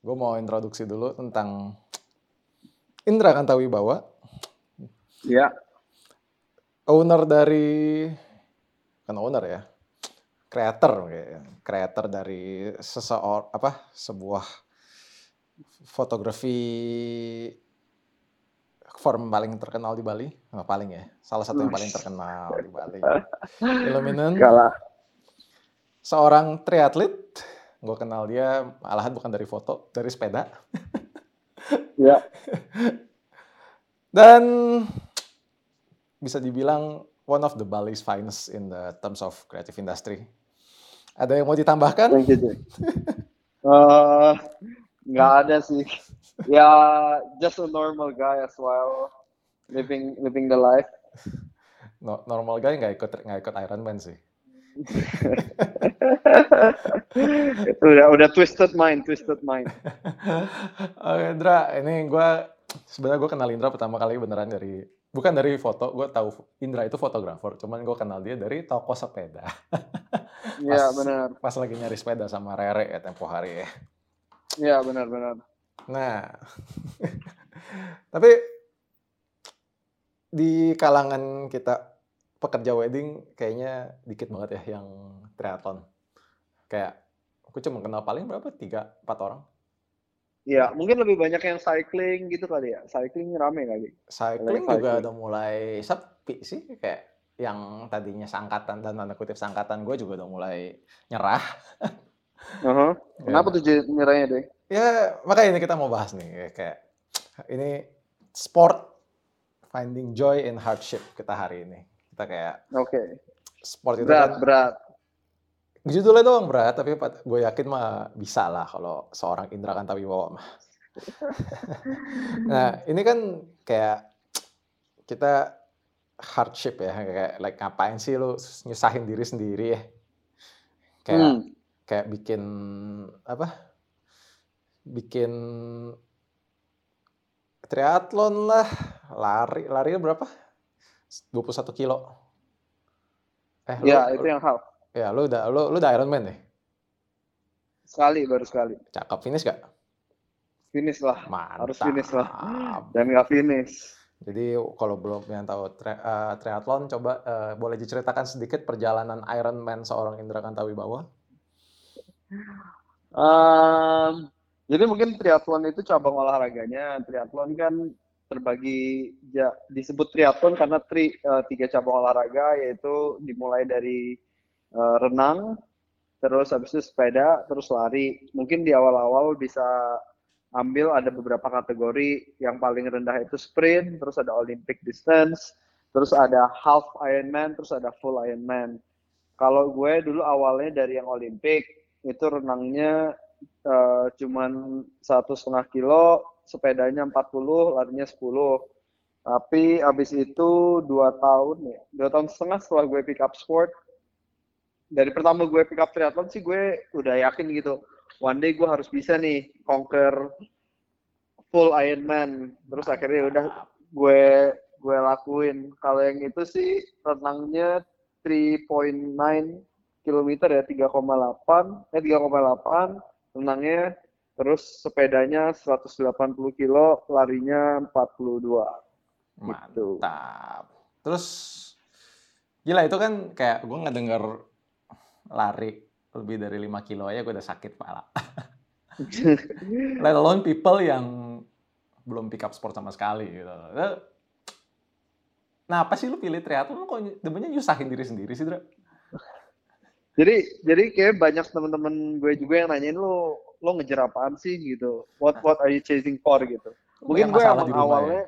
gue mau introduksi dulu tentang Indra Kantawibawa. Iya. Owner dari, kan owner ya, creator, creator dari seseorang apa sebuah fotografi form paling terkenal di Bali, nah, paling ya, salah satu yang paling terkenal di Bali. Illuminant. Kalah. Seorang triatlet, gue kenal dia malahan bukan dari foto, dari sepeda. Ya. Dan bisa dibilang one of the Bali's finest in the terms of creative industry. Ada yang mau ditambahkan? Thank you, uh, nggak ada sih. Ya, just a normal guy as well, living living the life. No, normal guy nggak ikut nggak ikut Iron Man sih. Itu udah udah twisted mind, twisted mind. Oke, Indra, ini gue sebenarnya gue kenal Indra pertama kali beneran dari bukan dari foto, gue tahu Indra itu fotografer, cuman gue kenal dia dari toko sepeda. Iya benar. Pas lagi nyari sepeda sama Rere ya tempo hari ya. Iya benar-benar. Nah, tapi di kalangan kita pekerja wedding kayaknya dikit banget ya yang triathlon. Kayak aku cuma kenal paling berapa tiga empat orang. Iya, mungkin lebih banyak yang cycling gitu kali ya. Cycling rame kali. Cycling, cycling. juga udah mulai sepi sih kayak yang tadinya sangkatan dan tanda kutip sangkatan gue juga udah mulai nyerah. Uh -huh. Kenapa ya. tuh nyerahnya deh? Ya makanya ini kita mau bahas nih kayak ini sport finding joy in hardship kita hari ini. Kita kayak Oke. Okay. Sport itu berat, kan, berat. Judulnya doang berat, tapi gue yakin mah bisa lah kalau seorang Indra Kantawibawa mah. nah ini kan kayak kita hardship ya kayak like ngapain sih lu nyusahin diri sendiri ya kayak hmm. kayak bikin apa bikin triathlon lah lari lari berapa 21 kilo. Eh ya lu, itu yang half. Ya lu udah lu lu udah Ironman deh. Sekali baru sekali. Cakep finish gak? Finish lah. Mantap. harus finish lah. Dan nggak finish. Jadi kalau belum yang tahu tri, uh, triathlon, coba uh, boleh diceritakan sedikit perjalanan Ironman seorang Indra Kantawibawa? Um, jadi mungkin triathlon itu cabang olahraganya. Triathlon kan terbagi ya, disebut triathlon karena tri, uh, tiga cabang olahraga yaitu dimulai dari uh, renang, terus habis itu sepeda, terus lari. Mungkin di awal-awal bisa ambil ada beberapa kategori yang paling rendah itu sprint, terus ada Olympic distance, terus ada half Ironman, terus ada full Ironman. Kalau gue dulu awalnya dari yang Olympic itu renangnya uh, cuman satu setengah kilo, sepedanya 40, larinya 10. Tapi abis itu dua tahun ya, dua tahun setengah setelah gue pick up sport, dari pertama gue pick up triathlon sih gue udah yakin gitu, one day gue harus bisa nih conquer full Ironman terus akhirnya udah gue gue lakuin kalau yang itu sih renangnya 3.9 kilometer ya 3,8 eh 3,8 renangnya terus sepedanya 180 kilo larinya 42 gitu. mantap gitu. terus gila itu kan kayak gue nggak denger lari lebih dari 5 kilo aja gue udah sakit pala. Let alone people yang belum pick up sport sama sekali gitu. Nah, apa sih lu pilih triathlon kok demennya nyusahin diri sendiri sih, Dra? Jadi jadi kayak banyak teman-teman gue juga yang nanyain lo lo ngejar apaan sih gitu. What what are you chasing for gitu. Mungkin gue emang awalnya ya?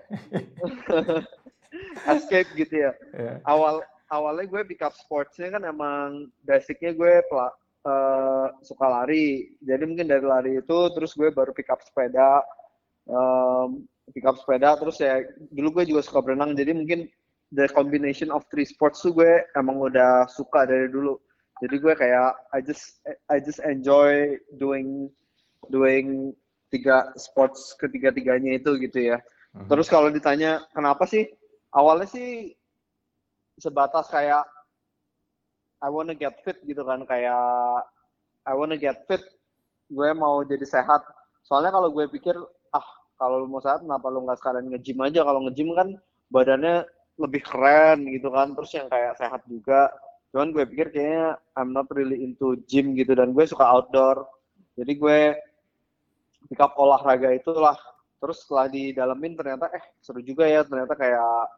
escape gitu ya. Yeah. Awal awalnya gue pick up sportsnya kan emang basicnya gue pelak uh, suka lari. Jadi mungkin dari lari itu terus gue baru pick up sepeda. Um, pick up sepeda terus ya dulu gue juga suka berenang jadi mungkin the combination of three sports tuh gue emang udah suka dari dulu jadi gue kayak I just I just enjoy doing doing tiga sports ketiga-tiganya itu gitu ya. Uh-huh. terus kalau ditanya kenapa sih? Awalnya sih sebatas kayak I wanna get fit gitu kan kayak I wanna get fit gue mau jadi sehat. Soalnya kalau gue pikir ah kalau lu mau sehat kenapa lu nggak sekalian nge-gym aja? Kalau nge-gym kan badannya lebih keren gitu kan terus yang kayak sehat juga. Cuman gue pikir kayaknya I'm not really into gym gitu dan gue suka outdoor. Jadi gue pick up olahraga itulah. Terus setelah didalemin ternyata eh seru juga ya ternyata kayak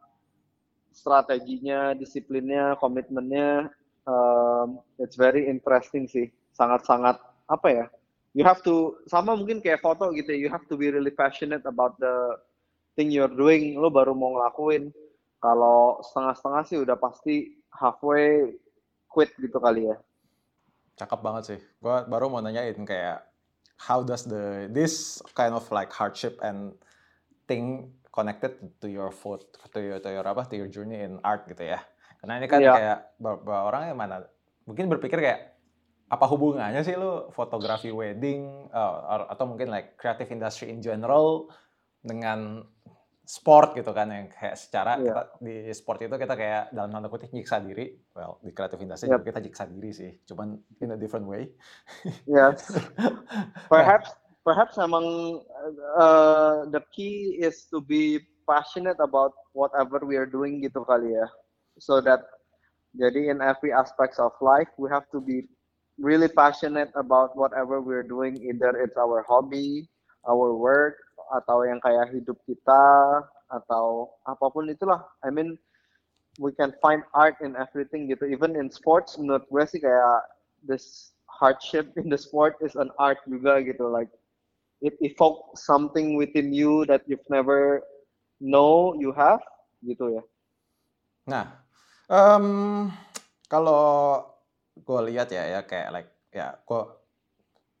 strateginya disiplinnya komitmennya um, it's very interesting sih. Sangat-sangat apa ya you have to sama mungkin kayak foto gitu ya, you have to be really passionate about the thing you're doing. Lo baru mau ngelakuin. Kalau setengah-setengah sih udah pasti halfway quit gitu kali ya. Cakep banget sih. Gua baru mau nanyain kayak how does the this kind of like hardship and thing connected to your food to your to your apa to your journey in art gitu ya karena ini kan yeah. kayak beberapa orang yang mana mungkin berpikir kayak apa hubungannya sih lu fotografi wedding uh, atau mungkin like creative industry in general dengan sport gitu kan yang kayak secara yeah. kita, di sport itu kita kayak dalam tanda kutip nyiksa diri. Well di creative industry yep. juga kita nyiksa diri sih cuman in a different way. Yes perhaps perhaps among uh, the key is to be passionate about whatever we are doing gitu kali ya. So that jadi in every aspects of life we have to be really passionate about whatever we're doing either it's our hobby our work atau yang kayak hidup kita atau apa pun itulah. I mean we can find art in everything gitu. Even in sports menurut gue sih kayak this hardship in the sport is an art juga gitu. Like it evoke something within you that you've never know you have gitu ya. Nah um, kalau gue lihat ya ya kayak like ya kok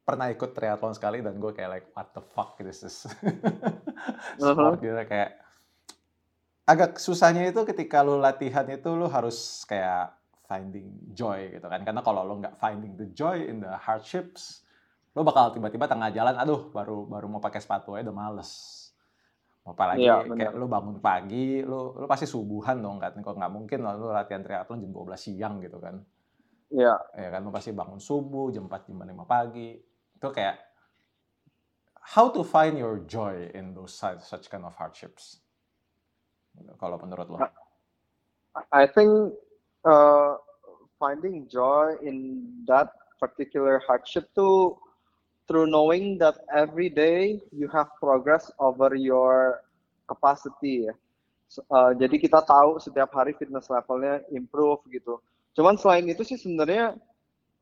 pernah ikut triathlon sekali dan gue kayak like what the fuck this is. Sport uh -huh. gitu kayak agak susahnya itu ketika lu latihan itu lu harus kayak finding joy gitu kan. Karena kalau lu nggak finding the joy in the hardships lu bakal tiba-tiba tengah jalan aduh baru baru mau pakai sepatu aja udah males. Apalagi ya, kayak lu bangun pagi lu lu pasti subuhan dong kan. Kok nggak mungkin lu latihan triathlon jam 12 siang gitu kan. Iya. Ya kan lu pasti bangun subuh jam 4 jam 5 pagi itu kayak how to find your joy in those such kind of hardships kalau menurut lo I think uh, finding joy in that particular hardship to through knowing that every day you have progress over your capacity ya. Uh, jadi kita tahu setiap hari fitness levelnya improve gitu. Cuman selain itu sih sebenarnya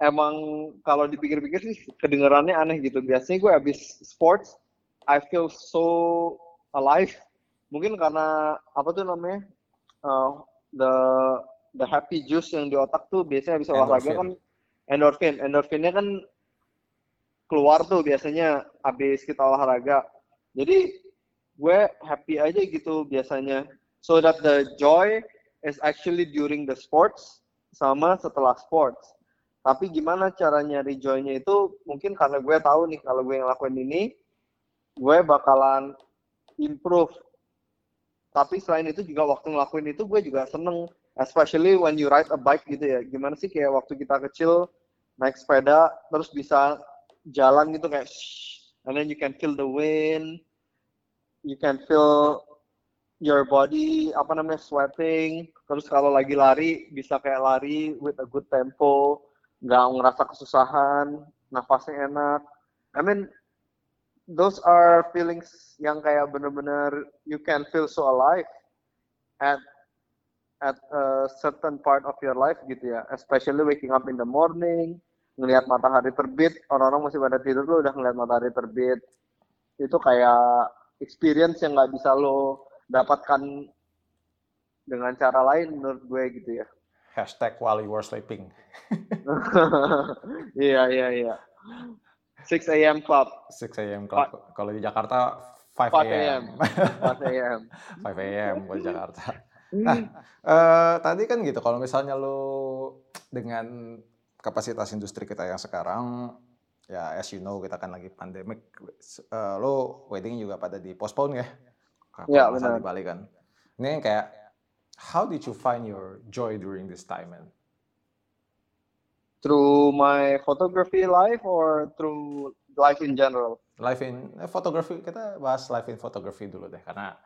emang kalau dipikir-pikir sih kedengarannya aneh gitu. Biasanya gue habis sports, I feel so alive. Mungkin karena apa tuh namanya uh, the the happy juice yang di otak tuh biasanya habis olahraga kan endorphin. Endorphinnya kan keluar tuh biasanya habis kita olahraga. Jadi gue happy aja gitu biasanya. So that the joy is actually during the sports sama setelah sports. Tapi gimana cara nyari joy-nya itu mungkin karena gue tahu nih kalau gue ngelakuin ini, gue bakalan improve. Tapi selain itu juga waktu ngelakuin itu gue juga seneng, especially when you ride a bike gitu ya. Gimana sih kayak waktu kita kecil naik sepeda terus bisa jalan gitu kayak shh, and then you can feel the wind, you can feel your body apa namanya sweating. Terus kalau lagi lari bisa kayak lari with a good tempo nggak ngerasa kesusahan, nafasnya enak. I mean, those are feelings yang kayak bener-bener you can feel so alive at at a certain part of your life gitu ya. Especially waking up in the morning, ngelihat matahari terbit, orang-orang masih pada tidur lo udah ngelihat matahari terbit. Itu kayak experience yang nggak bisa lo dapatkan dengan cara lain menurut gue gitu ya hashtag while you were sleeping. Iya iya iya. 6 a.m. club. 6 a.m. club. Kalau di Jakarta 5 a.m. 5 a.m. 5 a.m. kalau di Jakarta. Nah, uh, tadi kan gitu. Kalau misalnya lu dengan kapasitas industri kita yang sekarang, ya as you know kita kan lagi pandemic, uh, lo wedding juga pada di postpone ya? Iya benar. Di Bali kan. Ini kayak how did you find your joy during this time, man? Through my photography life or through life in general. Life in eh, fotografi kita bahas life in fotografi dulu deh karena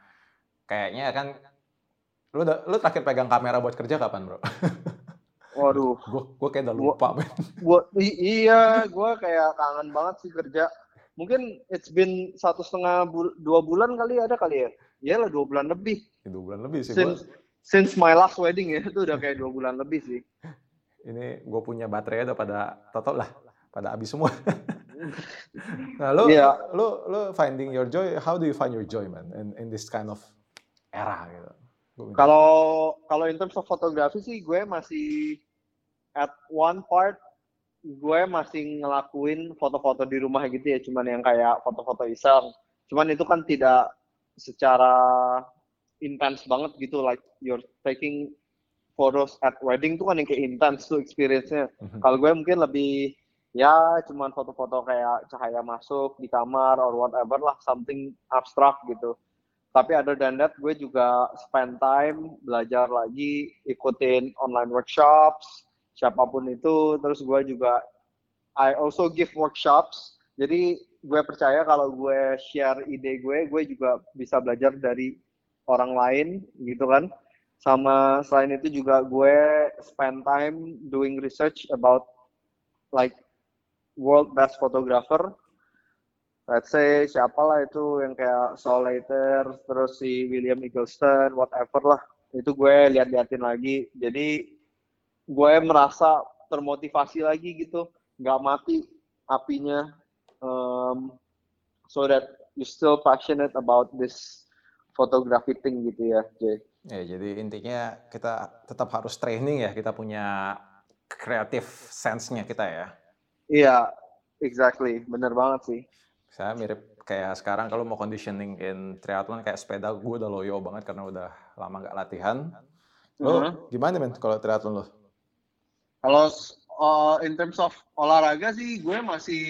kayaknya kan lu udah, lu terakhir pegang kamera buat kerja kapan bro? Waduh, gue gue kayak udah lupa men. Gua, iya, gue kayak kangen banget sih kerja. Mungkin it's been satu setengah bul dua bulan kali ada kali ya? Iya lah dua bulan lebih. Ya, dua bulan lebih sih. Since, gua. Since my last wedding ya itu udah kayak dua bulan lebih sih. Ini gue punya baterai udah pada total lah, pada habis semua. nah, lo, yeah. lo, lo finding your joy, how do you find your joy man in, in this kind of era gitu? Kalau kalau in terms of fotografi sih gue masih at one part gue masih ngelakuin foto-foto di rumah gitu ya, cuman yang kayak foto-foto iseng. Cuman itu kan tidak secara intens banget gitu, like you're taking photos at wedding tuh kan yang kayak intens tuh experience-nya. Mm-hmm. Kalau gue mungkin lebih ya cuman foto-foto kayak cahaya masuk di kamar or whatever lah, something abstrak gitu. Tapi other than that, gue juga spend time belajar lagi, ikutin online workshops, siapa pun itu terus gue juga I also give workshops jadi gue percaya kalau gue share ide gue gue juga bisa belajar dari orang lain gitu kan. Sama selain itu juga gue spend time doing research about like world best photographer. Let's say siapa lah itu yang kayak Saul Leiter terus si William Eggleston whatever lah. Itu gue lihat-liatin lagi. Jadi gue merasa termotivasi lagi gitu. Nggak mati apinya. Um, so that you still passionate about this photography thing gitu ya Jay. Ya jadi intinya kita tetap harus training ya kita punya kreatif sense-nya kita ya. Iya, exactly, bener banget sih. Saya mirip kayak sekarang kalau mau conditioning in triathlon kayak sepeda gue udah loyo banget karena udah lama nggak latihan. Lo uh -huh. gimana men kalau triathlon lo? Kalau uh, in terms of olahraga sih gue masih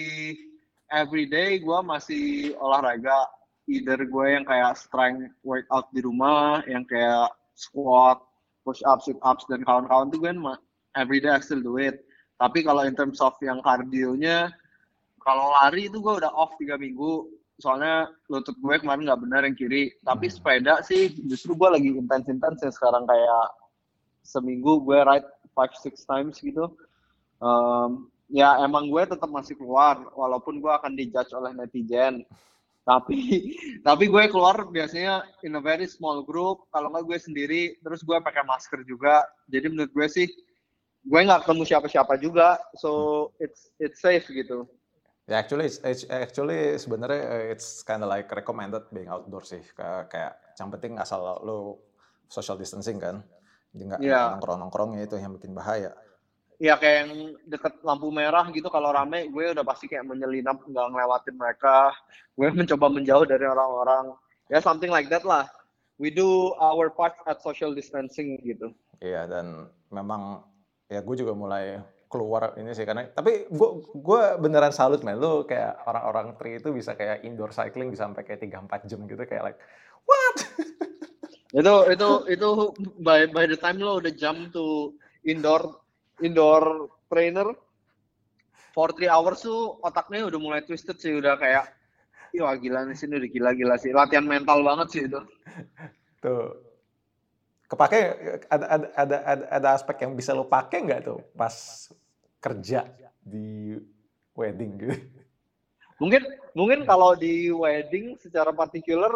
everyday gue masih olahraga either gue yang kayak strength workout di rumah yang kayak squat push up sit ups dan kawan-kawan tuh gue everyday I still do it. Tapi kalau in terms of yang kardionya kalau lari itu gue udah off tiga minggu. Soalnya lutut gue kemarin nggak benar yang kiri. Tapi hmm. sepeda sih justru gue lagi intens-intens ya sekarang. Kayak seminggu gue ride five six times gitu. Um, ya emang gue tetap masih keluar walaupun gue akan dijudge oleh netizen tapi tapi gue keluar biasanya in a very small group kalau nggak gue sendiri terus gue pakai masker juga jadi menurut gue sih gue nggak ketemu siapa-siapa juga so it's it's safe gitu Ya yeah, actually, actually sebenarnya uh, it's kind of like recommended being outdoor sih. Kayak, yang penting asal lo social distancing kan. Jadi nggak yeah. nongkrong-nongkrongnya itu yang bikin bahaya. Iya kayak yang deket lampu merah gitu kalau rame gue udah pasti kayak menyelinap nggak ngelewatin mereka. Gue mencoba menjauh dari orang-orang. Ya something like that lah. We do our part at social distancing gitu. Iya dan memang ya gue juga mulai keluar ini sih karena tapi gue gue beneran salut man lu kayak orang-orang tri itu bisa kayak indoor cycling bisa sampai kayak tiga empat jam gitu kayak like what itu itu itu by by the time lo udah jump to indoor indoor trainer. For three hours tuh otaknya udah mulai twisted sih udah kayak wah gila nih sini udah gila-gila sih. Latihan mental banget sih itu. Tuh. Kepake ada ada ada ada, ada aspek yang bisa lo pakai nggak tuh pas kerja di wedding gitu? Mungkin mungkin kalau di wedding secara particular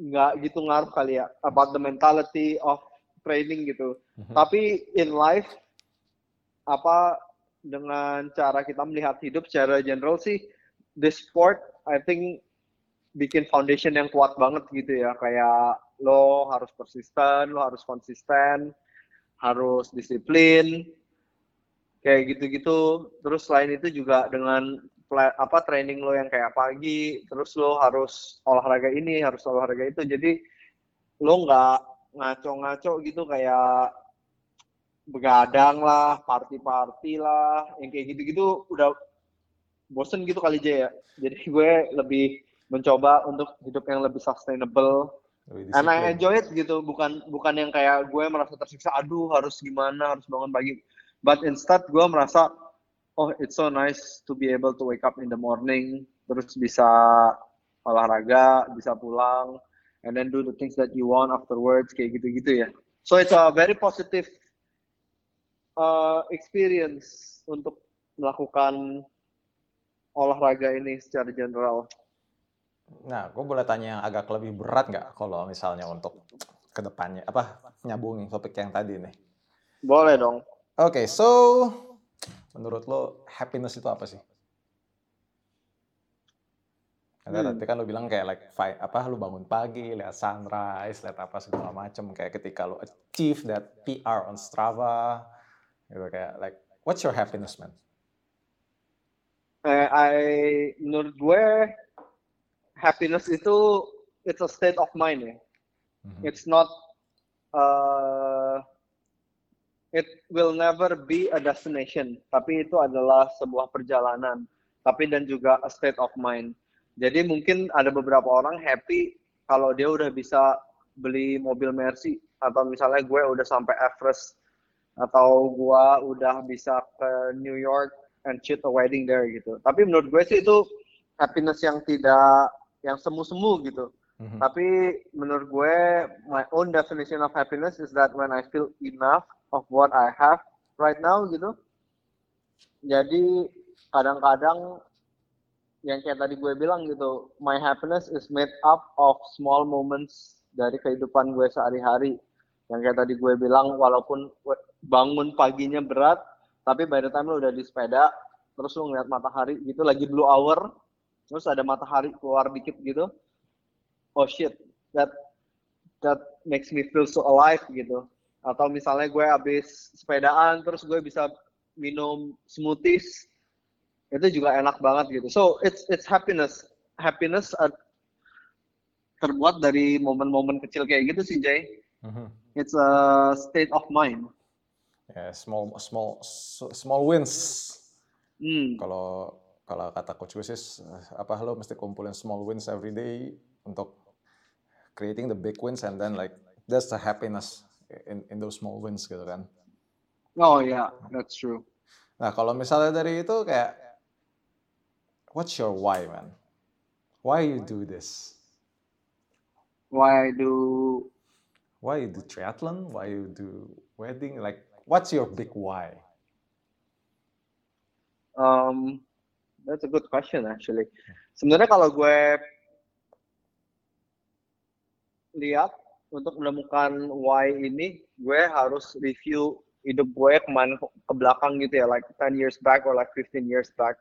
nggak gitu ngaruh kali ya about the mentality of training gitu. Mm-hmm. Tapi in life apa dengan cara kita melihat hidup secara general sih this sport I think bikin foundation yang kuat banget gitu ya kayak lo harus persisten, lo harus konsisten, harus disiplin kayak gitu-gitu. Terus selain itu juga dengan apa training lo yang kayak pagi terus lo harus olahraga ini harus olahraga itu jadi lo nggak ngaco-ngaco gitu kayak begadang lah party-party lah yang kayak gitu-gitu udah bosen gitu kali aja ya. Jadi gue lebih mencoba untuk hidup yang lebih sustainable. And I enjoy it gitu. Bukan bukan yang kayak gue merasa tersiksa aduh harus gimana harus bangun pagi. But instead gue merasa oh it's so nice to be able to wake up in the morning, terus bisa olahraga, bisa pulang, and then do the things that you want afterwards, kayak gitu-gitu ya. So it's a very positive uh, experience untuk melakukan olahraga ini secara general. Nah, gue boleh tanya yang agak lebih berat nggak kalau misalnya untuk ke depannya apa nyambungin topik yang tadi nih? Boleh dong. Oke, okay, so menurut lo happiness itu apa sih? Karena hmm. nanti kan lo bilang kayak like fight, apa lo bangun pagi, lihat sunrise, lihat apa segala macam kayak ketika lo achieve that PR on Strava gitu kayak like what's your happiness man? Uh, I menurut gue happiness itu it's a state of mind ya. Mm-hmm. It's not uh, it will never be a destination, tapi itu adalah sebuah perjalanan, tapi dan juga a state of mind. Jadi mungkin ada beberapa orang happy kalau dia udah bisa beli mobil Mercy atau misalnya gue udah sampai Everest atau gue udah bisa ke New York and shoot a wedding there gitu. Tapi menurut gue sih itu happiness yang tidak yang semu-semu gitu. Mm-hmm. Tapi menurut gue, my own definition of happiness is that when I feel enough of what I have right now gitu. Jadi kadang-kadang yang kayak tadi gue bilang gitu, my happiness is made up of small moments dari kehidupan gue sehari-hari. Yang kayak tadi gue bilang, walaupun bangun paginya berat, tapi by the time lo udah di sepeda, terus lo ngeliat matahari gitu, lagi blue hour, terus ada matahari keluar dikit gitu oh shit that that makes me feel so alive gitu. Atau misalnya gue habis sepedaan terus gue bisa minum smoothies itu juga enak banget gitu. So it's it's happiness. Happiness uh, terbuat dari momen-momen kecil kayak gitu sih Jay. Mm-hmm. it's a state of mind yeah, small small small wins hmm. kalau kalau kata coach gue sih apa lo mesti kumpulin small wins every day untuk creating the big wins and then like that's the happiness in in those small wins gitu kan. Oh yeah, that's true. Nah kalau misalnya dari itu kayak what's your why man? Why you do this? Why I do why you do triathlon? Why you do wedding? Like what's your big why? Um, That's a good question actually. Sebenarnya kalau gue lihat untuk menemukan why ini, gue harus review hidup gue kemarin ke belakang gitu ya, like 10 years back or like 15 years back.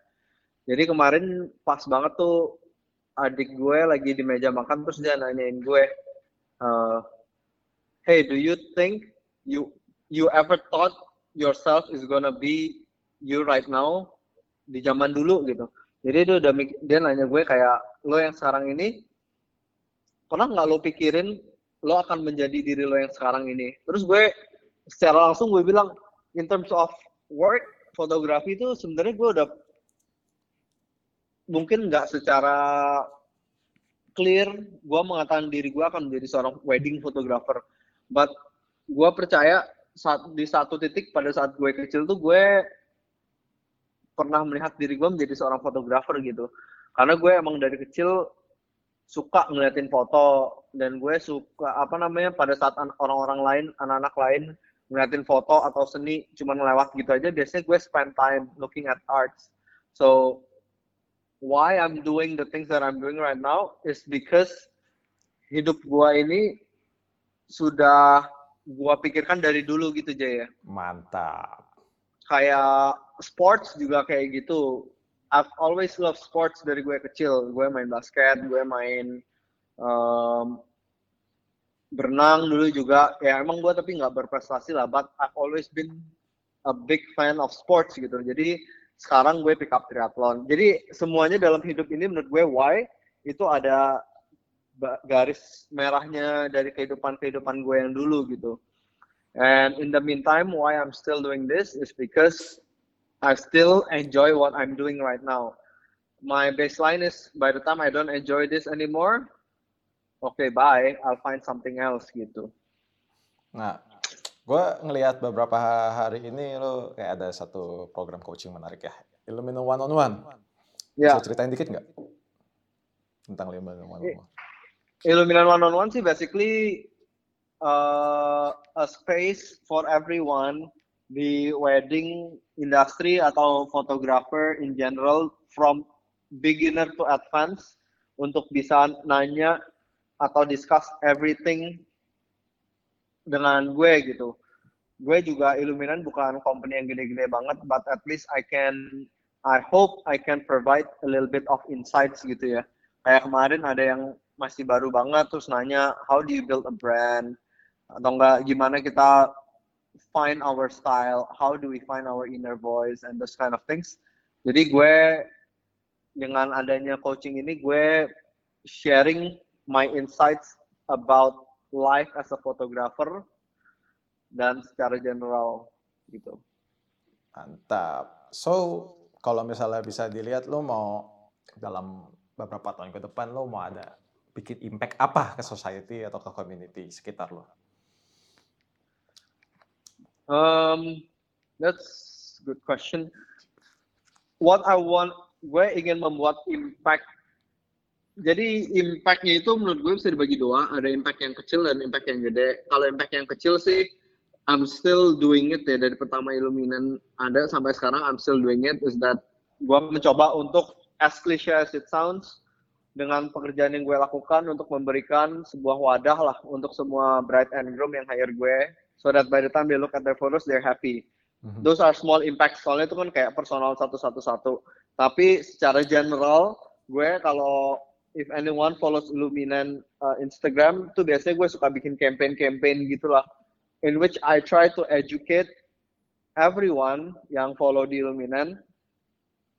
Jadi kemarin pas banget tuh adik gue lagi di meja makan terus dia nanyain gue, uh, hey, do you think you you ever thought yourself is gonna be you right now? di zaman dulu gitu. Jadi dia udah dia nanya gue kayak lo yang sekarang ini pernah nggak lo pikirin lo akan menjadi diri lo yang sekarang ini? Terus gue secara langsung gue bilang in terms of work fotografi itu sebenarnya gue udah mungkin nggak secara clear gue mengatakan diri gue akan menjadi seorang wedding photographer. But gue percaya saat di satu titik pada saat gue kecil tuh gue pernah melihat diri gue menjadi seorang fotografer gitu. Karena gue emang dari kecil suka ngeliatin foto dan gue suka apa namanya pada saat orang-orang lain anak-anak lain ngeliatin foto atau seni cuma lewat gitu aja biasanya gue spend time looking at arts. So why I'm doing the things that I'm doing right now is because hidup gue ini sudah gue pikirkan dari dulu gitu Jaya. Mantap. Kayak sports juga kayak gitu. I've always loved sports dari gue kecil. Gue main basket, gue main um, berenang dulu juga. Ya emang gue tapi nggak berprestasi lah. But I've always been a big fan of sports gitu. Jadi sekarang gue pick up triathlon. Jadi semuanya dalam hidup ini menurut gue why itu ada garis merahnya dari kehidupan-kehidupan gue yang dulu gitu. And in the meantime, why I'm still doing this is because I still enjoy what I'm doing right now. My baseline is by the time I don't enjoy this anymore, okay, bye. I'll find something else gitu. Nah, gue ngelihat beberapa hari ini lo kayak ada satu program coaching menarik ya. Illumina One on One. Ya. Bisa ceritain dikit nggak tentang Illumina One on One? Illumina One on One sih basically uh, a space for everyone di wedding industry atau photographer in general from beginner to advanced untuk bisa nanya atau discuss everything dengan gue gitu. Gue juga Illuminan bukan company yang gede-gede banget, but at least I can, I hope I can provide a little bit of insights gitu ya. Kayak kemarin ada yang masih baru banget terus nanya how do you build a brand atau enggak gimana kita find our style, how do we find our inner voice and those kind of things. Jadi gue dengan adanya coaching ini gue sharing my insights about life as a photographer dan secara general gitu. Mantap. So, kalau misalnya bisa dilihat lo mau dalam beberapa tahun ke depan lo mau ada bikin impact apa ke society atau ke community sekitar lo? Um, that's good question. What I want, gue ingin membuat impact. Jadi impactnya itu menurut gue bisa dibagi dua. Ada impact yang kecil dan impact yang gede. Kalau impact yang kecil sih I'm still doing it ya. Dari pertama Illuminan ada sampai sekarang I'm still doing it. Is that gue mencoba untuk as cliche as it sounds dengan pekerjaan yang gue lakukan untuk memberikan sebuah wadah lah untuk semua bride and groom yang hire gue. So that by the time they look at their photos they're happy. Mm-hmm. those are small impact soalnya itu kan kayak personal satu-satu-satu. Tapi secara general gue kalau if anyone follows Illuminan uh, Instagram tuh biasanya gue suka bikin campaign-campaign gitulah in which I try to educate everyone yang follow di Illuminan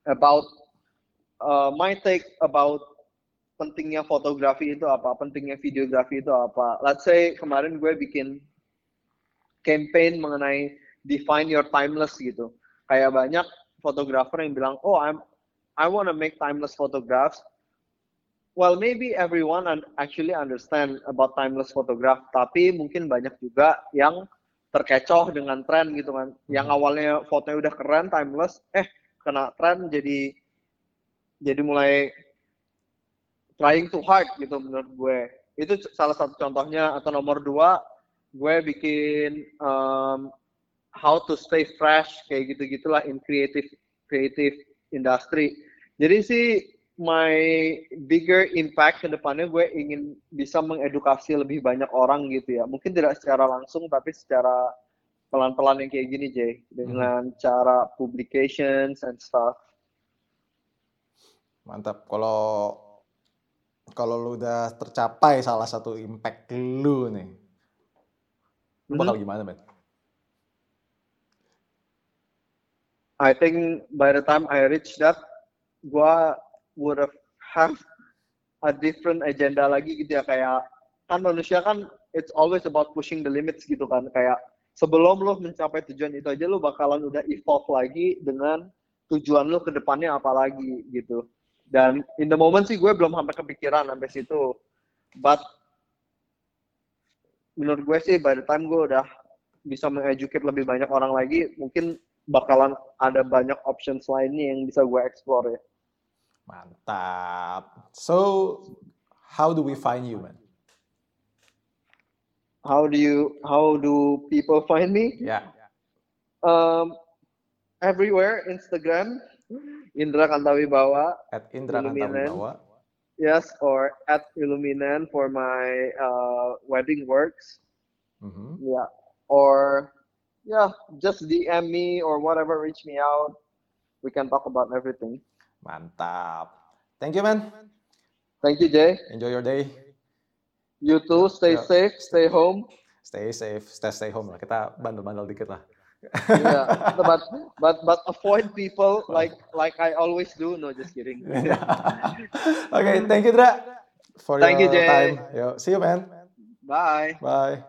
about uh, my take about pentingnya fotografi itu apa, pentingnya videografi itu apa. Let's say kemarin gue bikin campaign mengenai define your timeless gitu. Kayak banyak fotografer yang bilang, oh I'm I want to make timeless photographs well maybe everyone actually understand about timeless photograph tapi mungkin banyak juga yang terkecoh dengan tren gitu kan yang hmm. awalnya fotonya udah keren timeless eh kena tren jadi jadi mulai trying too hard gitu menurut gue itu salah satu contohnya atau nomor dua gue bikin um, how to stay fresh kayak gitu gitulah in creative creative industry jadi sih my bigger impact ke depannya gue ingin bisa mengedukasi lebih banyak orang gitu ya. Mungkin tidak secara langsung tapi secara pelan-pelan yang kayak gini Jay dengan hmm. cara publications and stuff. Mantap. Kalau kalau lu udah tercapai salah satu impact lu nih, lu bakal hmm. gimana, Ben? I think by the time I reach that, gue would have have a different agenda lagi gitu ya kayak kan manusia kan it's always about pushing the limits gitu kan kayak sebelum lo mencapai tujuan itu aja lo bakalan udah evolve lagi dengan tujuan lo ke depannya apa lagi gitu dan in the moment sih gue belum sampai kepikiran sampai situ but menurut gue sih by the time gue udah bisa mengeducate lebih banyak orang lagi mungkin bakalan ada banyak options lainnya yang bisa gue explore ya Mantap. So, how do we find you, man? How do you? How do people find me? Yeah. Um, everywhere. Instagram, Indra Kantawibawa. At Indra Kantawibawa. Yes, or at Illuminan for my uh, wedding works. Mm-hmm. Yeah. Or yeah, just DM me or whatever, reach me out. We can talk about everything. Mantap. Thank you, man. Thank you, Jay. Enjoy your day. You too. Stay yeah. safe. Stay home. Stay safe. Stay stay home lah. Kita bandel-bandel dikit lah. Yeah, but but but avoid people like like I always do. No, just kidding. okay, thank you, Dra, for thank your you, Jay. time. Yo, see you, man. Bye. Bye.